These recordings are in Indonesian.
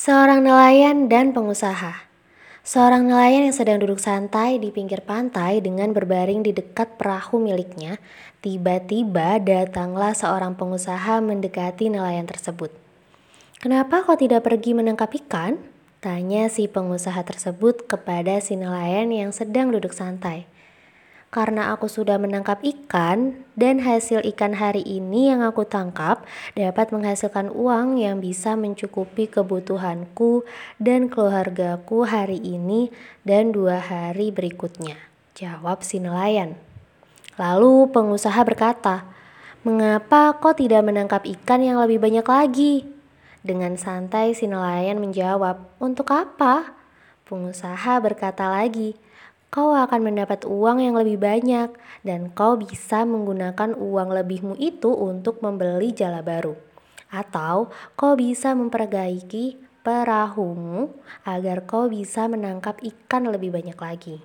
Seorang nelayan dan pengusaha. Seorang nelayan yang sedang duduk santai di pinggir pantai dengan berbaring di dekat perahu miliknya, tiba-tiba datanglah seorang pengusaha mendekati nelayan tersebut. "Kenapa kau tidak pergi menangkap ikan?" tanya si pengusaha tersebut kepada si nelayan yang sedang duduk santai karena aku sudah menangkap ikan dan hasil ikan hari ini yang aku tangkap dapat menghasilkan uang yang bisa mencukupi kebutuhanku dan keluargaku hari ini dan dua hari berikutnya. Jawab si nelayan. Lalu pengusaha berkata, Mengapa kau tidak menangkap ikan yang lebih banyak lagi? Dengan santai si nelayan menjawab, Untuk apa? Pengusaha berkata lagi, kau akan mendapat uang yang lebih banyak dan kau bisa menggunakan uang lebihmu itu untuk membeli jala baru. Atau kau bisa memperbaiki perahumu agar kau bisa menangkap ikan lebih banyak lagi.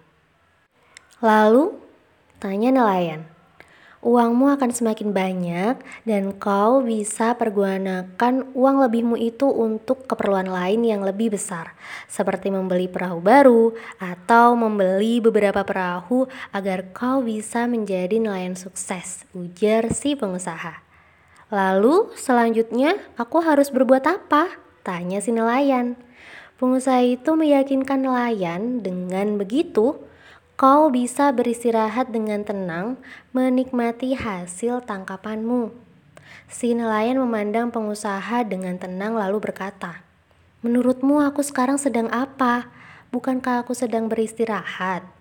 Lalu, tanya nelayan, uangmu akan semakin banyak dan kau bisa pergunakan uang lebihmu itu untuk keperluan lain yang lebih besar, seperti membeli perahu baru atau membeli beberapa perahu agar kau bisa menjadi nelayan sukses, ujar si pengusaha. Lalu selanjutnya aku harus berbuat apa? Tanya si nelayan. Pengusaha itu meyakinkan nelayan dengan begitu Kau bisa beristirahat dengan tenang, menikmati hasil tangkapanmu. Si nelayan memandang pengusaha dengan tenang lalu berkata, "Menurutmu aku sekarang sedang apa? Bukankah aku sedang beristirahat?"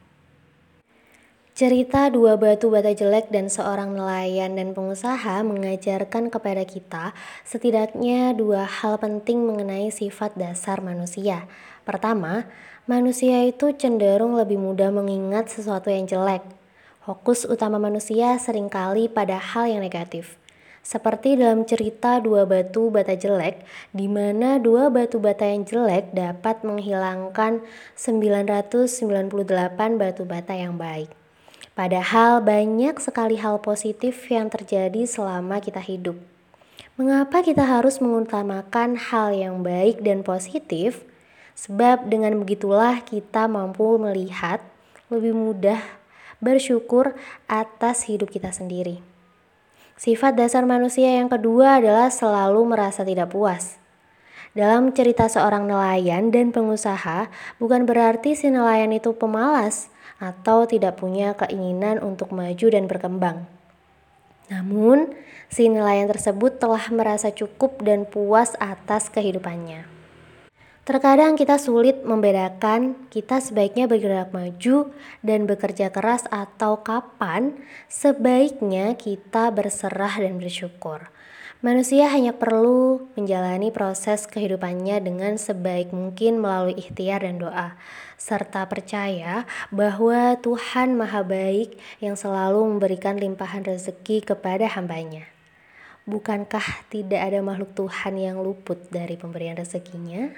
Cerita dua batu bata jelek dan seorang nelayan dan pengusaha mengajarkan kepada kita setidaknya dua hal penting mengenai sifat dasar manusia. Pertama, Manusia itu cenderung lebih mudah mengingat sesuatu yang jelek. Fokus utama manusia sering kali pada hal yang negatif. Seperti dalam cerita dua batu bata jelek, di mana dua batu bata yang jelek dapat menghilangkan 998 batu bata yang baik. Padahal banyak sekali hal positif yang terjadi selama kita hidup. Mengapa kita harus mengutamakan hal yang baik dan positif? Sebab dengan begitulah kita mampu melihat lebih mudah bersyukur atas hidup kita sendiri. Sifat dasar manusia yang kedua adalah selalu merasa tidak puas. Dalam cerita seorang nelayan dan pengusaha, bukan berarti si nelayan itu pemalas atau tidak punya keinginan untuk maju dan berkembang. Namun, si nelayan tersebut telah merasa cukup dan puas atas kehidupannya. Terkadang kita sulit membedakan kita sebaiknya bergerak maju dan bekerja keras atau kapan sebaiknya kita berserah dan bersyukur. Manusia hanya perlu menjalani proses kehidupannya dengan sebaik mungkin melalui ikhtiar dan doa, serta percaya bahwa Tuhan Maha Baik yang selalu memberikan limpahan rezeki kepada hambanya. Bukankah tidak ada makhluk Tuhan yang luput dari pemberian rezekinya?